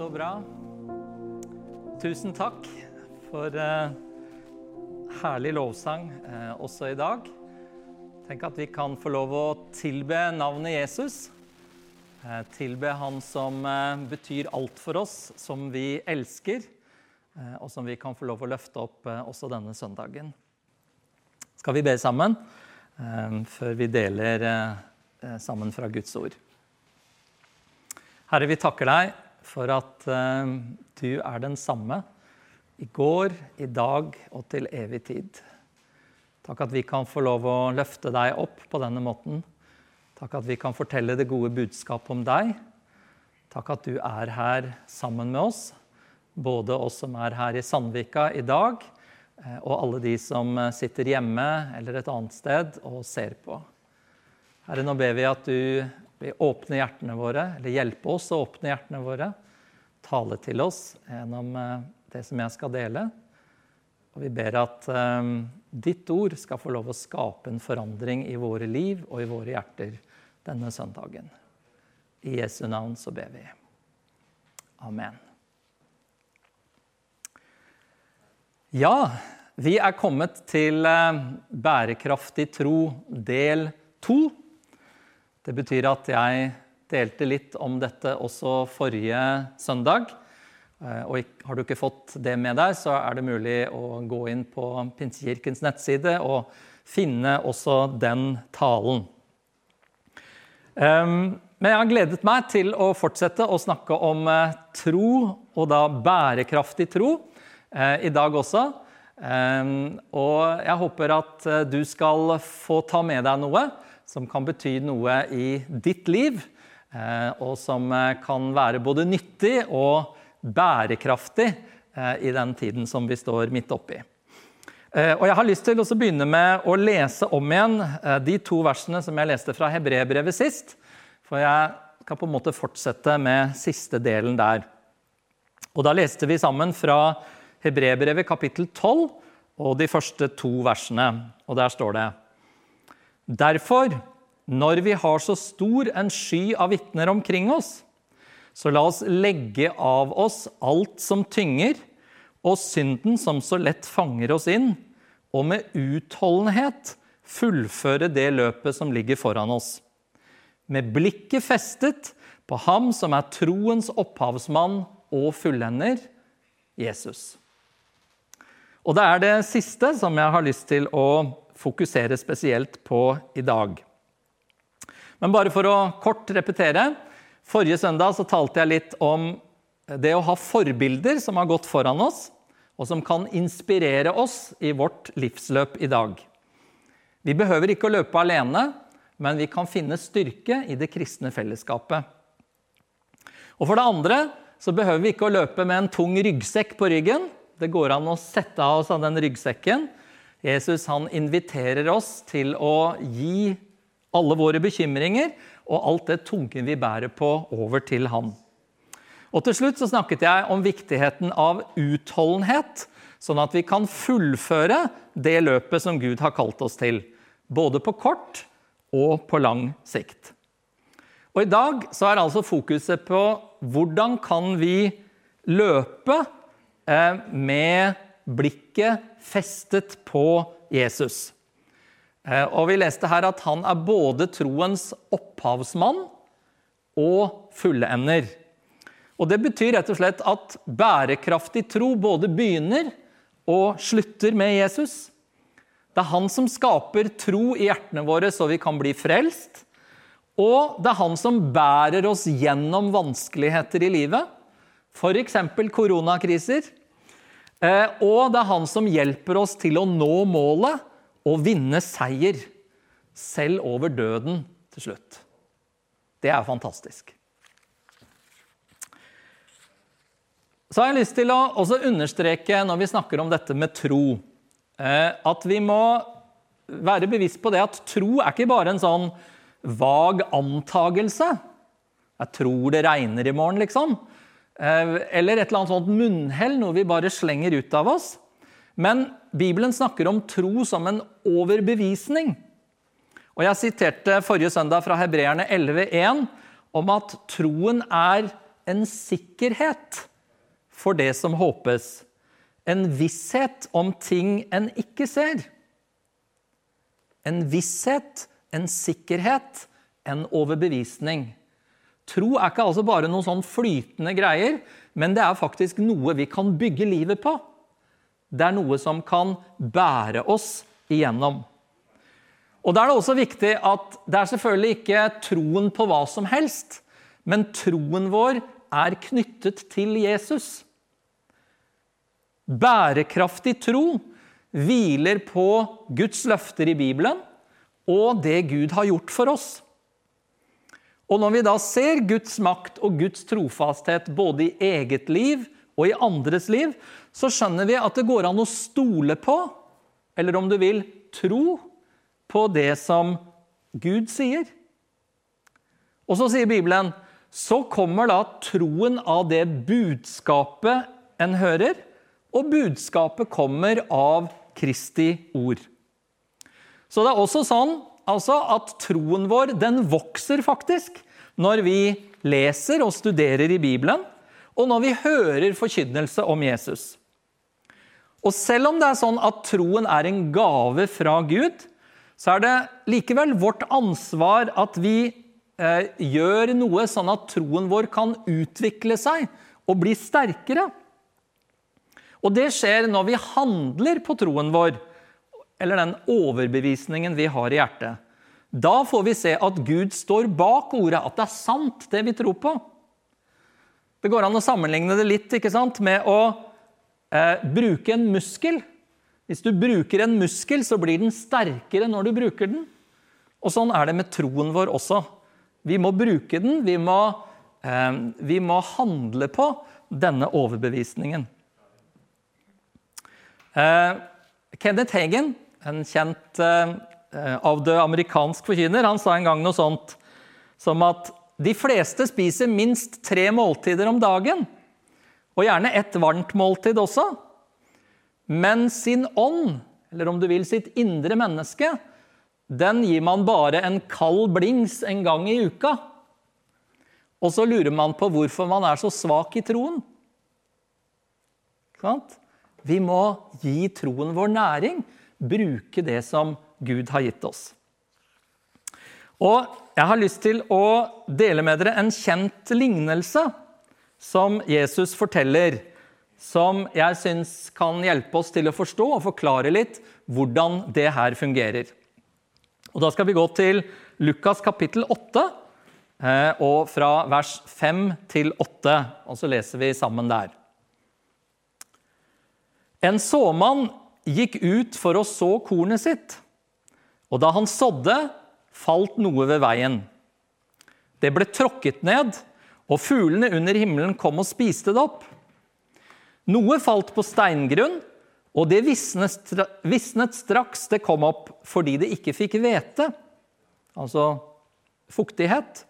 Så bra. Tusen takk for eh, herlig lovsang eh, også i dag. Tenk at vi kan få lov å tilbe navnet Jesus. Eh, tilbe Han som eh, betyr alt for oss, som vi elsker, eh, og som vi kan få lov å løfte opp eh, også denne søndagen. Skal vi be sammen før vi deler sammen fra Guds ord? Herre, vi takker deg for at uh, du er den samme i går, i dag og til evig tid. Takk at vi kan få lov å løfte deg opp på denne måten. Takk at vi kan fortelle det gode budskapet om deg. Takk at du er her sammen med oss, både oss som er her i Sandvika i dag, uh, og alle de som sitter hjemme eller et annet sted og ser på. Herre, nå ber vi at du vil åpne hjertene våre, eller hjelpe oss å åpne hjertene våre. Tale til oss gjennom det som jeg skal dele. Og vi ber at um, ditt ord skal få lov å skape en forandring i våre liv og i våre hjerter denne søndagen. I Jesu navn så ber vi. Amen. Ja, vi er kommet til uh, bærekraftig tro del to. Det betyr at jeg delte litt om dette også forrige søndag. Og har du ikke fått det med deg, så er det mulig å gå inn på Pinsekirkens nettside og finne også den talen. Men jeg har gledet meg til å fortsette å snakke om tro, og da bærekraftig tro, i dag også. Og jeg håper at du skal få ta med deg noe som kan bety noe i ditt liv, og som kan være både nyttig og bærekraftig i den tiden som vi står midt oppi. Og Jeg har lyst til å begynne med å lese om igjen de to versene som jeg leste fra Hebrebrevet sist. For jeg skal på en måte fortsette med siste delen der. Og Da leste vi sammen fra Hebrebrevet kapittel 12 og de første to versene. Og der står det Derfor, når vi har så stor en sky av vitner omkring oss, så la oss legge av oss alt som tynger, og synden som så lett fanger oss inn, og med utholdenhet fullføre det løpet som ligger foran oss. Med blikket festet på ham som er troens opphavsmann og fullender, Jesus. Og det er det siste som jeg har lyst til å fokusere spesielt på i dag. Men bare for å kort repetere. Forrige søndag så talte jeg litt om det å ha forbilder som har gått foran oss, og som kan inspirere oss i vårt livsløp i dag. Vi behøver ikke å løpe alene, men vi kan finne styrke i det kristne fellesskapet. Og For det andre så behøver vi ikke å løpe med en tung ryggsekk på ryggen. Det går an å sette av oss av den ryggsekken Jesus han inviterer oss til å gi alle våre bekymringer og alt det tunge vi bærer på, over til han. Og Til slutt så snakket jeg om viktigheten av utholdenhet, sånn at vi kan fullføre det løpet som Gud har kalt oss til. Både på kort og på lang sikt. Og I dag så er altså fokuset på hvordan kan vi løpe eh, med blikket festet på Jesus. Eh, og Vi leste her at han er både troens opphavsmann og fullender. Og Det betyr rett og slett at bærekraftig tro både begynner og slutter med Jesus. Det er han som skaper tro i hjertene våre så vi kan bli frelst. Og det er han som bærer oss gjennom vanskeligheter i livet, f.eks. koronakriser. Eh, og det er han som hjelper oss til å nå målet og vinne seier, selv over døden til slutt. Det er fantastisk. Så har jeg lyst til å også understreke når vi snakker om dette med tro, eh, at vi må være bevisst på det at tro er ikke bare en sånn vag antagelse. Jeg tror det regner i morgen, liksom. Eh, eller et eller annet sånt munnhell, noe vi bare slenger ut av oss. Men Bibelen snakker om tro som en overbevisning. Og Jeg siterte forrige søndag fra Hebreerne 11,1 om at troen er en sikkerhet for det som håpes. En visshet om ting en ikke ser. En visshet, en sikkerhet, en overbevisning. Tro er ikke altså bare noen sånn flytende greier, men det er faktisk noe vi kan bygge livet på. Det er noe som kan bære oss igjennom. Og Da er det også viktig at det er selvfølgelig ikke troen på hva som helst, men troen vår er knyttet til Jesus. Bærekraftig tro hviler på Guds løfter i Bibelen og det Gud har gjort for oss. Og når vi da ser Guds makt og Guds trofasthet både i eget liv og i andres liv, så skjønner vi at det går an å stole på, eller om du vil, tro på det som Gud sier. Og så sier Bibelen så kommer da troen av det budskapet en hører, og budskapet kommer av Kristi ord. Så det er også sånn altså, at troen vår den vokser faktisk når vi leser og studerer i Bibelen, og når vi hører forkynnelse om Jesus. Og selv om det er sånn at troen er en gave fra Gud, så er det likevel vårt ansvar at vi eh, gjør noe sånn at troen vår kan utvikle seg og bli sterkere. Og det skjer når vi handler på troen vår, eller den overbevisningen vi har i hjertet. Da får vi se at Gud står bak ordet, at det er sant, det vi tror på. Det går an å sammenligne det litt ikke sant, med å eh, bruke en muskel. Hvis du bruker en muskel, så blir den sterkere når du bruker den. Og sånn er det med troen vår også. Vi må bruke den, vi må, eh, vi må handle på denne overbevisningen. Eh, Kenneth Hagen, en kjent eh, avdød amerikansk forkynner, han sa en gang noe sånt som at de fleste spiser minst tre måltider om dagen. Og gjerne et varmt måltid også. Men sin ånd, eller om du vil sitt indre menneske, den gir man bare en kald blings en gang i uka. Og så lurer man på hvorfor man er så svak i troen. Vi må gi troen vår næring, bruke det som Gud har gitt oss. Og jeg har lyst til å dele med dere en kjent lignelse som Jesus forteller, som jeg syns kan hjelpe oss til å forstå og forklare litt hvordan det her fungerer. Og Da skal vi gå til Lukas kapittel 8, eh, og fra vers 5 til 8. Og så leser vi sammen der. En såmann gikk ut for å så kornet sitt, og da han sådde, falt noe ved veien. Det ble tråkket ned, og fuglene under himmelen kom og spiste det opp. Noe falt på steingrunn, og det visnet straks det kom opp, fordi det ikke fikk hvete, altså fuktighet.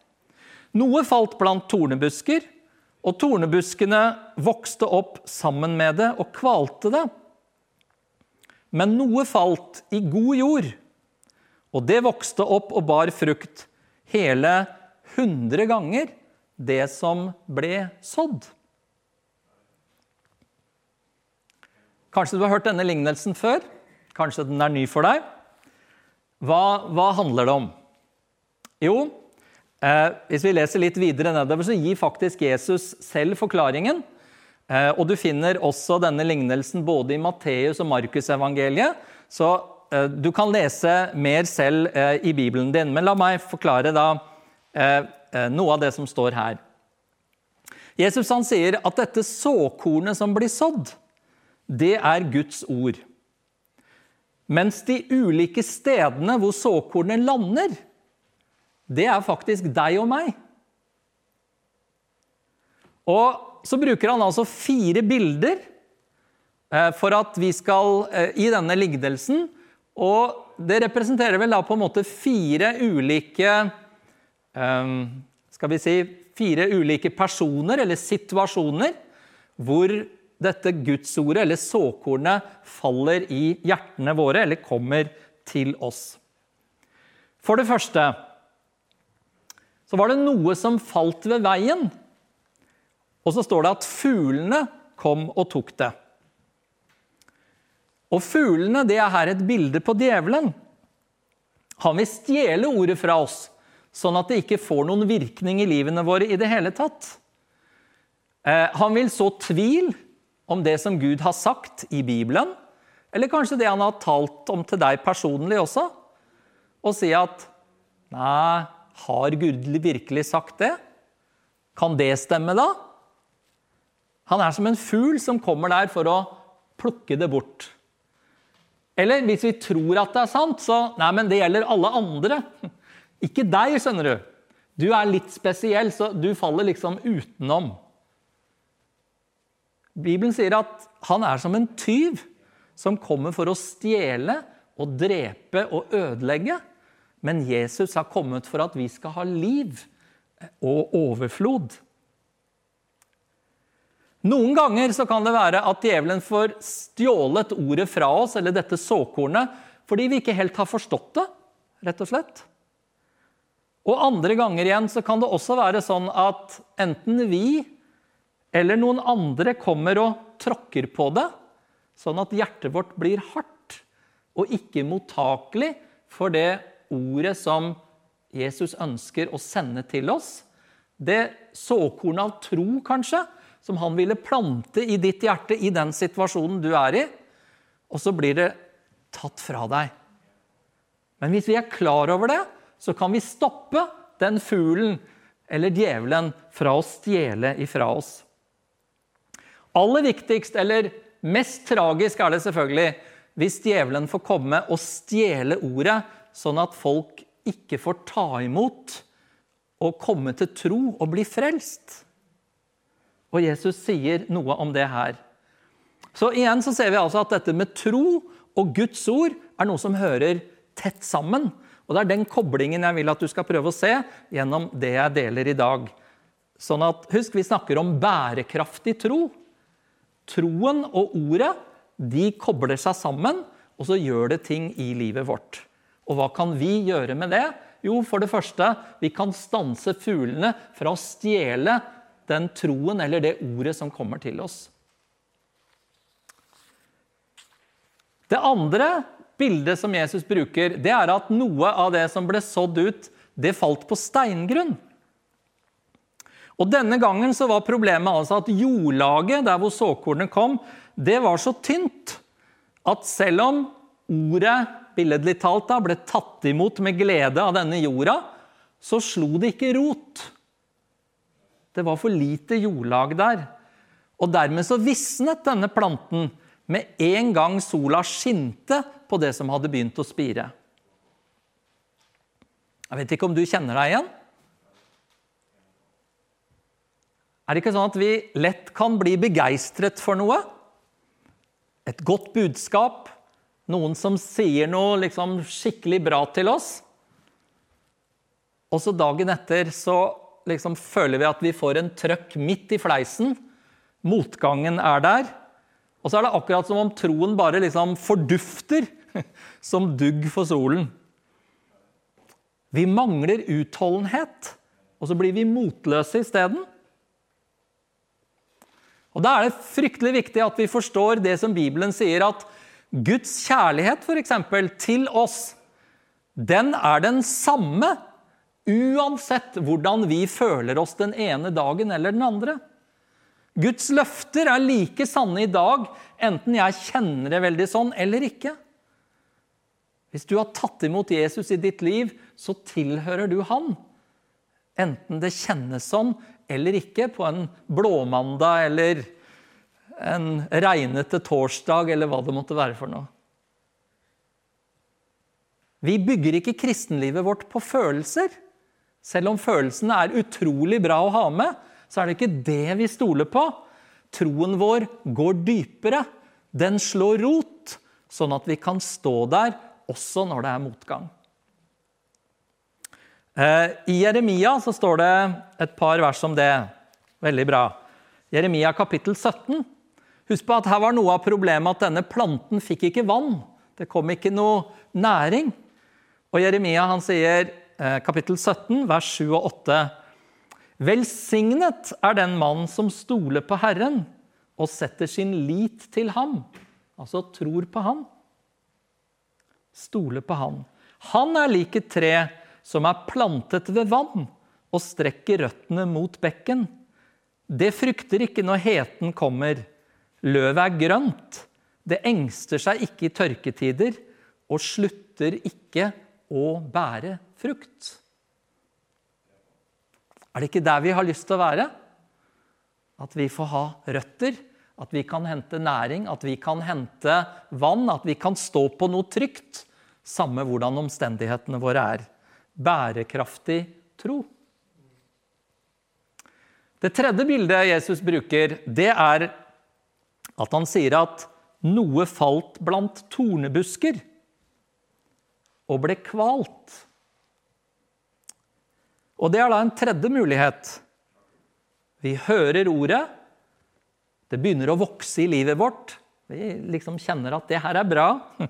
Noe falt blant tornebusker, og tornebuskene vokste opp sammen med det og kvalte det. Men noe falt i god jord, og det vokste opp og bar frukt, hele hundre ganger det som ble sådd. Kanskje du har hørt denne lignelsen før? Kanskje den er ny for deg? Hva, hva handler det om? Jo, eh, hvis vi leser litt videre nedover, så gir faktisk Jesus selv forklaringen. Eh, og du finner også denne lignelsen både i Matteus og Markusevangeliet. Så eh, du kan lese mer selv eh, i Bibelen din. Men la meg forklare da noe av det som står her. Jesus han sier at dette såkornet som blir sådd, det er Guds ord. Mens de ulike stedene hvor såkornet lander, det er faktisk deg og meg. Og så bruker han altså fire bilder eh, for at vi skal eh, i denne lignelsen. Og det representerer vel da på en måte fire ulike eh, Skal vi si fire ulike personer eller situasjoner hvor dette gudsordet, eller såkornet, faller i hjertene våre, eller kommer til oss. For det første så var det noe som falt ved veien. Og så står det at fuglene kom og tok det. Og fuglene det er her et bilde på djevelen. Han vil stjele ordet fra oss, sånn at det ikke får noen virkning i livene våre i det hele tatt. Eh, han vil så tvil om det som Gud har sagt i Bibelen, eller kanskje det han har talt om til deg personlig også, og si at Nei, har Gud virkelig sagt det? Kan det stemme, da? Han er som en fugl som kommer der for å plukke det bort. Eller hvis vi tror at det er sant, så Nei, men det gjelder alle andre. Ikke deg, skjønner du. Du er litt spesiell, så du faller liksom utenom. Bibelen sier at han er som en tyv som kommer for å stjele og drepe og ødelegge. Men Jesus har kommet for at vi skal ha liv og overflod. Noen ganger så kan det være at djevelen får stjålet ordet fra oss, eller dette såkornet, fordi vi ikke helt har forstått det, rett og slett. Og andre ganger igjen så kan det også være sånn at enten vi eller noen andre kommer og tråkker på det, sånn at hjertet vårt blir hardt og ikke mottakelig for det ordet som Jesus ønsker å sende til oss. Det såkornet av tro, kanskje, som han ville plante i ditt hjerte i den situasjonen du er i, og så blir det tatt fra deg. Men hvis vi er klar over det, så kan vi stoppe den fuglen eller djevelen fra å stjele ifra oss. Aller viktigst, eller mest tragisk, er det selvfølgelig hvis djevelen får komme og stjele ordet, sånn at folk ikke får ta imot og komme til tro og bli frelst. Og Jesus sier noe om det her. Så igjen så ser vi altså at dette med tro og Guds ord er noe som hører tett sammen. Og Det er den koblingen jeg vil at du skal prøve å se gjennom det jeg deler i dag. Sånn at, Husk, vi snakker om bærekraftig tro. Troen og ordet de kobler seg sammen, og så gjør det ting i livet vårt. Og hva kan vi gjøre med det? Jo, for det første, vi kan stanse fuglene fra å stjele den troen eller det ordet som kommer til oss. Det andre bildet som Jesus bruker, det er at noe av det som ble sådd ut, det falt på steingrunn. Og Denne gangen så var problemet altså at jordlaget der hvor såkornet kom, det var så tynt at selv om ordet billedlig talt da, ble tatt imot med glede av denne jorda, så slo det ikke rot. Det var for lite jordlag der. Og dermed så visnet denne planten med en gang sola skinte på det som hadde begynt å spire. Jeg vet ikke om du kjenner deg igjen? Er det ikke sånn at vi lett kan bli begeistret for noe? Et godt budskap, noen som sier noe liksom skikkelig bra til oss. Og så dagen etter så liksom føler vi at vi får en trøkk midt i fleisen. Motgangen er der. Og så er det akkurat som om troen bare liksom fordufter som dugg for solen. Vi mangler utholdenhet, og så blir vi motløse isteden. Og Da er det fryktelig viktig at vi forstår det som Bibelen sier, at Guds kjærlighet for eksempel, til oss, den er den samme uansett hvordan vi føler oss den ene dagen eller den andre. Guds løfter er like sanne i dag, enten jeg kjenner det veldig sånn eller ikke. Hvis du har tatt imot Jesus i ditt liv, så tilhører du han. Enten det kjennes sånn eller ikke på en blåmandag eller en regnete torsdag eller hva det måtte være for noe. Vi bygger ikke kristenlivet vårt på følelser. Selv om følelsene er utrolig bra å ha med, så er det ikke det vi stoler på. Troen vår går dypere. Den slår rot, sånn at vi kan stå der også når det er motgang. Eh, I Jeremia så står det et par vers om det. Veldig bra. Jeremia kapittel 17. Husk på at her var noe av problemet at denne planten fikk ikke vann. Det kom ikke noe næring. Og Jeremia han sier kapittel 17, vers 7 og 8. Velsignet er den mann som stoler på Herren og setter sin lit til ham. Altså tror på han. Stoler på han. Han er lik et tre som er plantet ved vann og strekker røttene mot bekken. Det frykter ikke når heten kommer. Løvet er grønt. Det engster seg ikke i tørketider og slutter ikke å bære frukt. Er det ikke der vi har lyst til å være? At vi får ha røtter, at vi kan hente næring, at vi kan hente vann, at vi kan stå på noe trygt, samme hvordan omstendighetene våre er. Bærekraftig tro. Det tredje bildet Jesus bruker, det er at han sier at noe falt blant tornebusker og ble kvalt. Og det er da en tredje mulighet. Vi hører ordet. Det begynner å vokse i livet vårt. Vi liksom kjenner at det her er bra.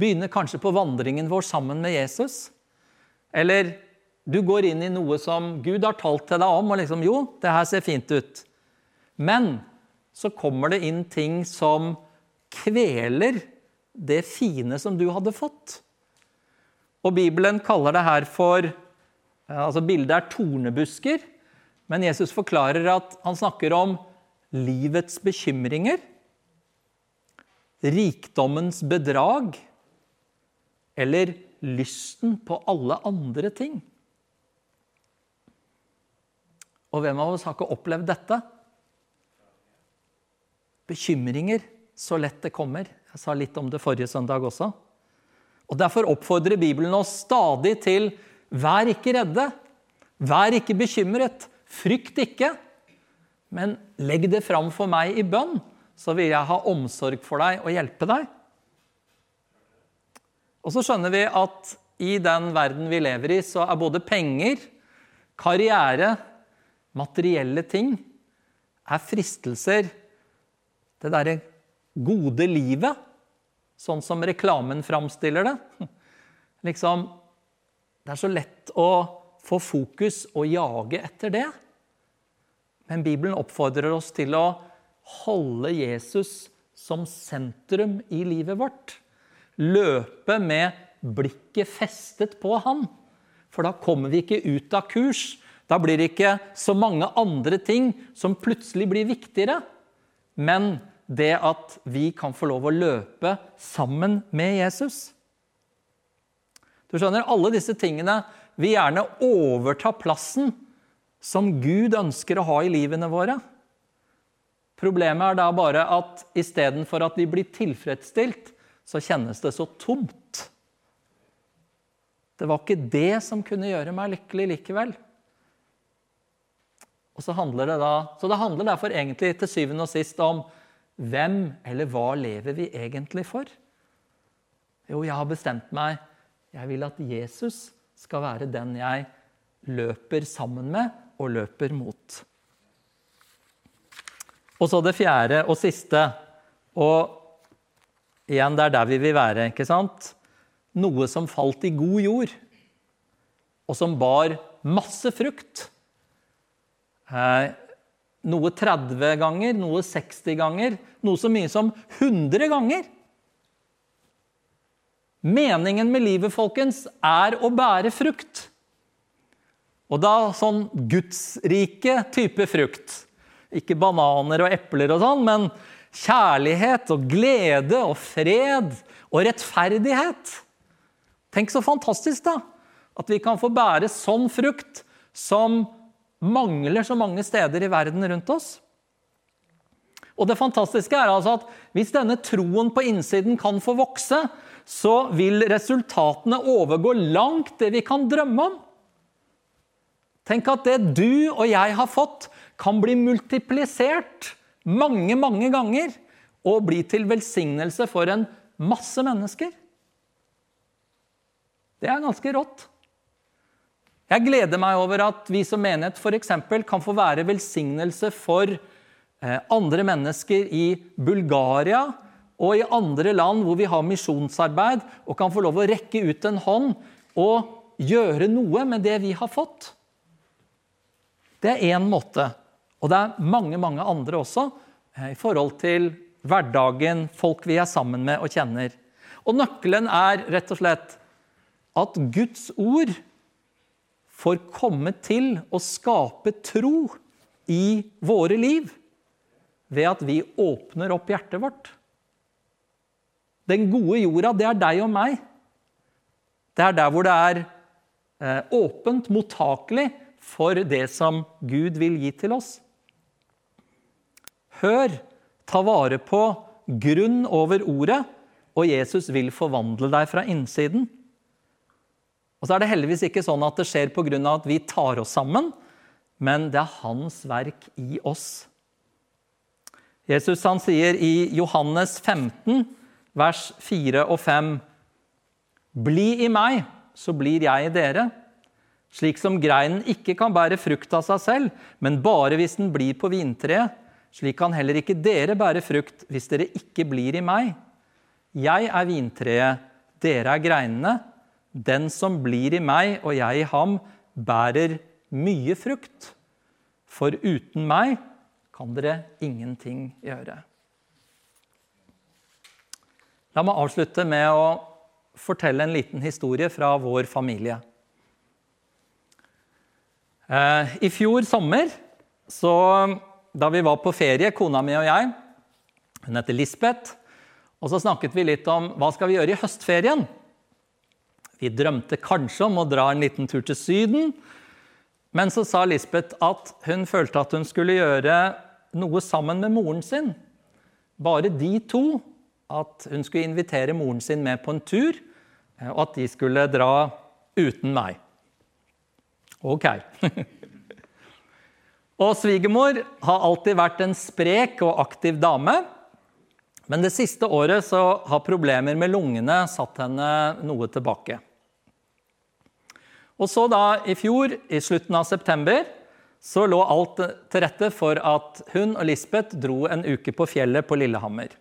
Begynner kanskje på vandringen vår sammen med Jesus. Eller du går inn i noe som Gud har talt til deg om, og liksom Jo, det her ser fint ut. Men så kommer det inn ting som kveler det fine som du hadde fått. Og Bibelen kaller det her for altså Bildet er tornebusker, men Jesus forklarer at han snakker om livets bekymringer, rikdommens bedrag eller lysten på alle andre ting. Og hvem av oss har ikke opplevd dette? Bekymringer, så lett det kommer. Jeg sa litt om det forrige søndag også. Og Derfor oppfordrer Bibelen oss stadig til vær ikke redde, vær ikke bekymret, frykt ikke. Men legg det fram for meg i bønn, så vil jeg ha omsorg for deg og hjelpe deg. Og så skjønner vi at i den verden vi lever i, så er både penger, karriere, materielle ting er fristelser. Det derre gode livet, sånn som reklamen framstiller det. Liksom, det er så lett å få fokus og jage etter det. Men Bibelen oppfordrer oss til å holde Jesus som sentrum i livet vårt. Løpe med blikket festet på han. For da kommer vi ikke ut av kurs. Da blir det ikke så mange andre ting som plutselig blir viktigere. Men det at vi kan få lov å løpe sammen med Jesus. Du skjønner, Alle disse tingene vil gjerne overta plassen som Gud ønsker å ha i livene våre. Problemet er da bare at istedenfor at vi blir tilfredsstilt, så kjennes det så tomt. Det var ikke det som kunne gjøre meg lykkelig likevel. Og Så handler det da, så det handler derfor egentlig til syvende og sist om hvem eller hva lever vi egentlig for? Jo, jeg har bestemt meg. Jeg vil at Jesus skal være den jeg løper sammen med og løper mot. Og så det fjerde og siste. Og igjen, det er der vi vil være. ikke sant? Noe som falt i god jord, og som bar masse frukt. Eh, noe 30 ganger, noe 60 ganger, noe så mye som 100 ganger. Meningen med livet, folkens, er å bære frukt. Og da sånn gudsrike type frukt. Ikke bananer og epler og sånn, men kjærlighet og glede og fred og rettferdighet. Tenk så fantastisk, da! At vi kan få bære sånn frukt som mangler så mange steder i verden rundt oss. Og det fantastiske er altså at hvis denne troen på innsiden kan få vokse, så vil resultatene overgå langt det vi kan drømme om. Tenk at det du og jeg har fått, kan bli multiplisert mange, mange ganger og bli til velsignelse for en masse mennesker. Det er ganske rått. Jeg gleder meg over at vi som menighet f.eks. kan få være velsignelse for eh, andre mennesker i Bulgaria og i andre land hvor vi har misjonsarbeid, og kan få lov å rekke ut en hånd og gjøre noe med det vi har fått. Det er én måte. Og det er mange, mange andre også eh, i forhold til hverdagen, folk vi er sammen med og kjenner. Og nøkkelen er rett og slett at Guds ord får komme til å skape tro i våre liv ved at vi åpner opp hjertet vårt. Den gode jorda, det er deg og meg. Det er der hvor det er eh, åpent, mottakelig for det som Gud vil gi til oss. Hør, ta vare på grunn over ordet, og Jesus vil forvandle deg fra innsiden. Og så er det heldigvis ikke sånn at det skjer pga. at vi tar oss sammen, men det er hans verk i oss. Jesus han sier i Johannes 15, vers 4 og 5.: Bli i meg, så blir jeg i dere. Slik som greinen ikke kan bære frukt av seg selv, men bare hvis den blir på vintreet, slik kan heller ikke dere bære frukt hvis dere ikke blir i meg. Jeg er vintreet, dere er greinene. Den som blir i meg og jeg i ham, bærer mye frukt. For uten meg kan dere ingenting gjøre. La meg avslutte med å fortelle en liten historie fra vår familie. Eh, I fjor sommer, så, da vi var på ferie, kona mi og jeg Hun heter Lisbeth. Og så snakket vi litt om hva skal vi gjøre i høstferien. Vi drømte kanskje om å dra en liten tur til Syden. Men så sa Lisbeth at hun følte at hun skulle gjøre noe sammen med moren sin. Bare de to. At hun skulle invitere moren sin med på en tur, og at de skulle dra uten meg. Ok. og svigermor har alltid vært en sprek og aktiv dame. Men det siste året så har problemer med lungene satt henne noe tilbake. Og så da, i fjor, i slutten av september, så lå alt til rette for at hun og Lisbeth dro en uke på fjellet på Lillehammer.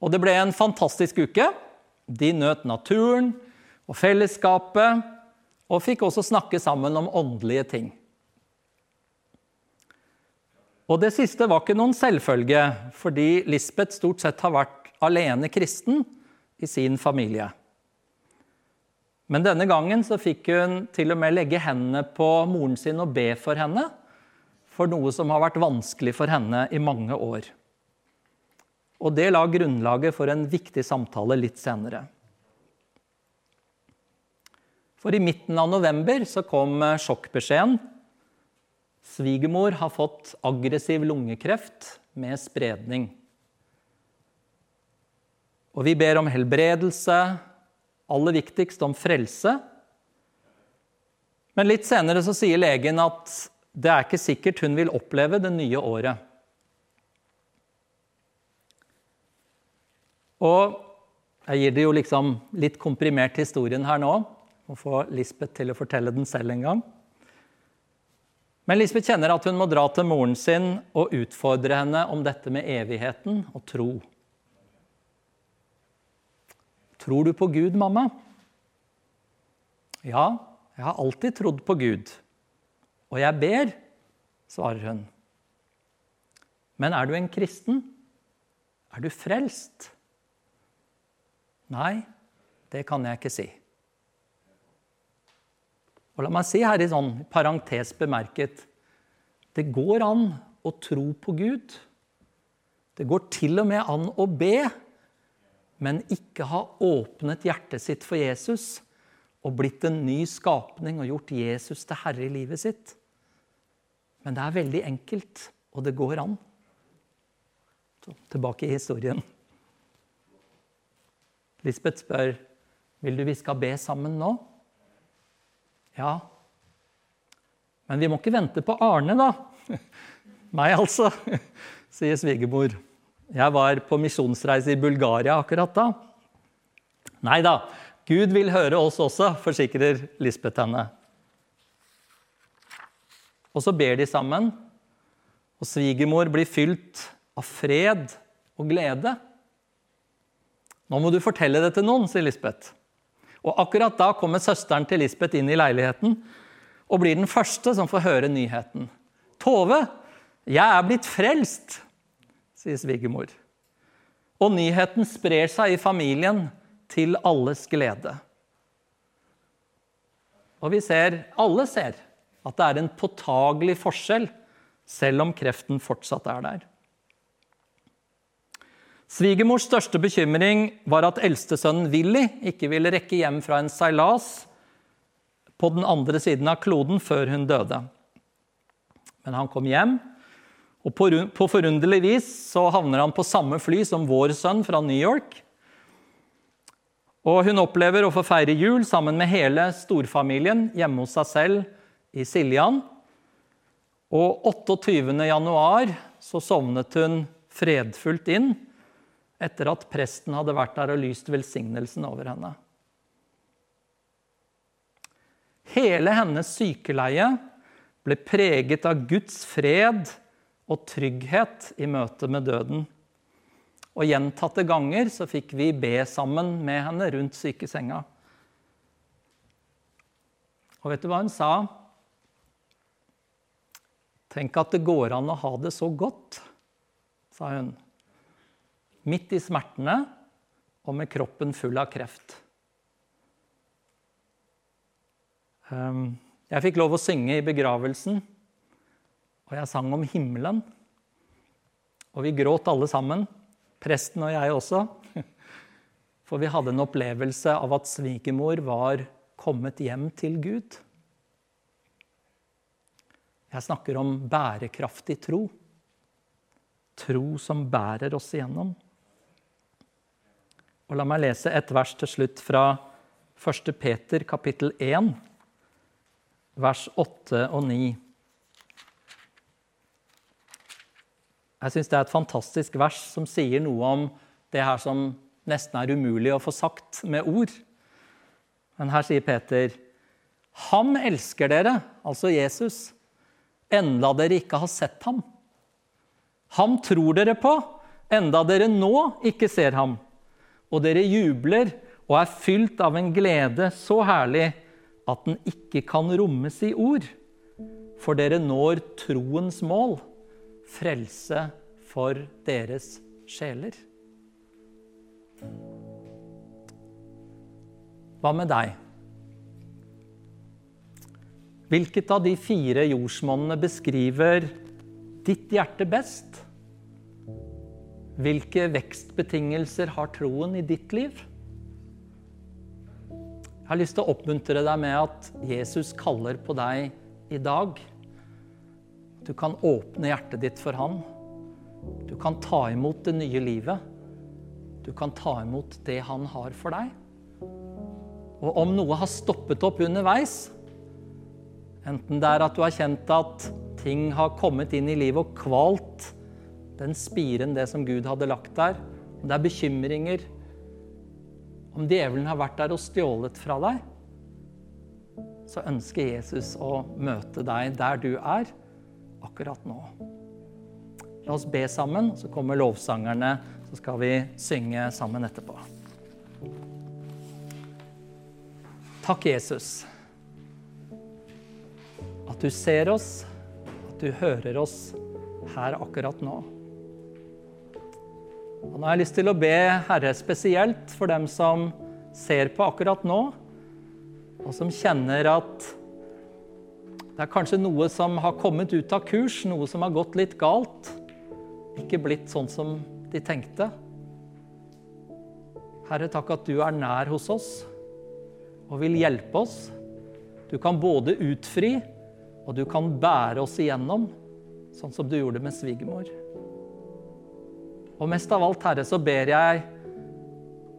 Og det ble en fantastisk uke. De nøt naturen og fellesskapet, og fikk også snakke sammen om åndelige ting. Og det siste var ikke noen selvfølge, fordi Lisbeth stort sett har vært alene kristen i sin familie. Men denne gangen så fikk hun til og med legge hendene på moren sin og be for henne for noe som har vært vanskelig for henne i mange år. Og det la grunnlaget for en viktig samtale litt senere. For i midten av november så kom sjokkbeskjeden. Svigermor har fått aggressiv lungekreft med spredning. Og vi ber om helbredelse, aller viktigst om frelse. Men litt senere så sier legen at det er ikke sikkert hun vil oppleve det nye året. Og jeg gir det jo liksom litt komprimert historien her nå. Må få Lisbeth til å fortelle den selv en gang. Men Lisbeth kjenner at hun må dra til moren sin og utfordre henne om dette med evigheten og tro. Tror du på Gud, mamma? Ja, jeg har alltid trodd på Gud. Og jeg ber, svarer hun. Men er du en kristen? Er du frelst? Nei, det kan jeg ikke si. Og la meg si her i sånn parentes bemerket det går an å tro på Gud. Det går til og med an å be men ikke har åpnet hjertet sitt for Jesus og blitt en ny skapning og gjort Jesus til herre i livet sitt. Men det er veldig enkelt, og det går an. Så, tilbake i historien. Lisbeth spør vil du vi skal be sammen nå. Ja. Men vi må ikke vente på Arne, da. Meg, altså, sier svigermor. Jeg var på misjonsreise i Bulgaria akkurat da. Nei da, Gud vil høre oss også, forsikrer Lisbeth henne. Og så ber de sammen, og svigermor blir fylt av fred og glede. Nå må du fortelle det til noen, sier Lisbeth. Og akkurat da kommer søsteren til Lisbeth inn i leiligheten. og blir den første som får høre nyheten. Tove, jeg er blitt frelst, sier svigermor. Og nyheten sprer seg i familien til alles glede. Og vi ser, alle ser, at det er en påtagelig forskjell, selv om kreften fortsatt er der. Svigermors største bekymring var at eldstesønnen Willy ikke ville rekke hjem fra en seilas på den andre siden av kloden før hun døde. Men han kom hjem, og på forunderlig vis så havner han på samme fly som vår sønn fra New York. Og hun opplever å få feire jul sammen med hele storfamilien hjemme hos seg selv i Siljan. Og 28. januar så sovnet hun fredfullt inn etter at presten hadde vært der og lyst velsignelsen over henne. Hele hennes sykeleie ble preget av Guds fred og trygghet i møte med døden. Og gjentatte ganger så fikk vi be sammen med henne rundt sykesenga. Og vet du hva hun sa? Tenk at det går an å ha det så godt, sa hun. Midt i smertene og med kroppen full av kreft. Um, jeg fikk lov å synge i begravelsen, og jeg sang om himmelen. Og vi gråt alle sammen, presten og jeg også. For vi hadde en opplevelse av at svigermor var kommet hjem til Gud. Jeg snakker om bærekraftig tro. Tro som bærer oss igjennom. Og la meg lese et vers til slutt fra 1. Peter kapittel 1 vers 8 og 9. Jeg syns det er et fantastisk vers som sier noe om det her som nesten er umulig å få sagt med ord. Men her sier Peter, Han elsker dere, altså Jesus, enda dere ikke har sett ham. Ham tror dere på, enda dere nå ikke ser ham. Og dere jubler og er fylt av en glede så herlig at den ikke kan rommes i ord. For dere når troens mål, frelse for deres sjeler. Hva med deg? Hvilket av de fire jordsmonnene beskriver ditt hjerte best? Hvilke vekstbetingelser har troen i ditt liv? Jeg har lyst til å oppmuntre deg med at Jesus kaller på deg i dag. Du kan åpne hjertet ditt for han. Du kan ta imot det nye livet. Du kan ta imot det han har for deg. Og om noe har stoppet opp underveis, enten det er at du har kjent at ting har kommet inn i livet og kvalt den spiren, det som Gud hadde lagt der, om det er bekymringer, om djevelen har vært der og stjålet fra deg, så ønsker Jesus å møte deg der du er akkurat nå. La oss be sammen, så kommer lovsangerne, så skal vi synge sammen etterpå. Takk, Jesus, at du ser oss, at du hører oss her akkurat nå. Og nå har jeg lyst til å be Herre spesielt for dem som ser på akkurat nå, og som kjenner at det er kanskje noe som har kommet ut av kurs, noe som har gått litt galt. Ikke blitt sånn som de tenkte. Herre, takk at du er nær hos oss og vil hjelpe oss. Du kan både utfri, og du kan bære oss igjennom, sånn som du gjorde med svigermor. Og mest av alt, Herre, så ber jeg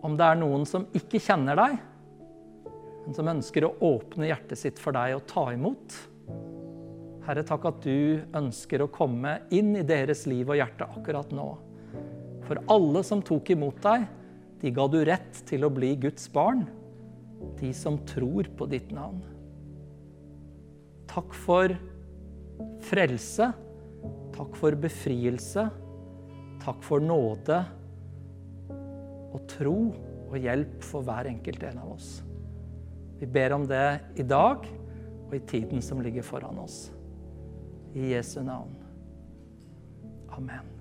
om det er noen som ikke kjenner deg, men som ønsker å åpne hjertet sitt for deg og ta imot. Herre, takk at du ønsker å komme inn i deres liv og hjerte akkurat nå. For alle som tok imot deg, de ga du rett til å bli Guds barn. De som tror på ditt navn. Takk for frelse. Takk for befrielse. Takk for nåde og tro og hjelp for hver enkelt en av oss. Vi ber om det i dag, og i tiden som ligger foran oss. I Jesu navn. Amen.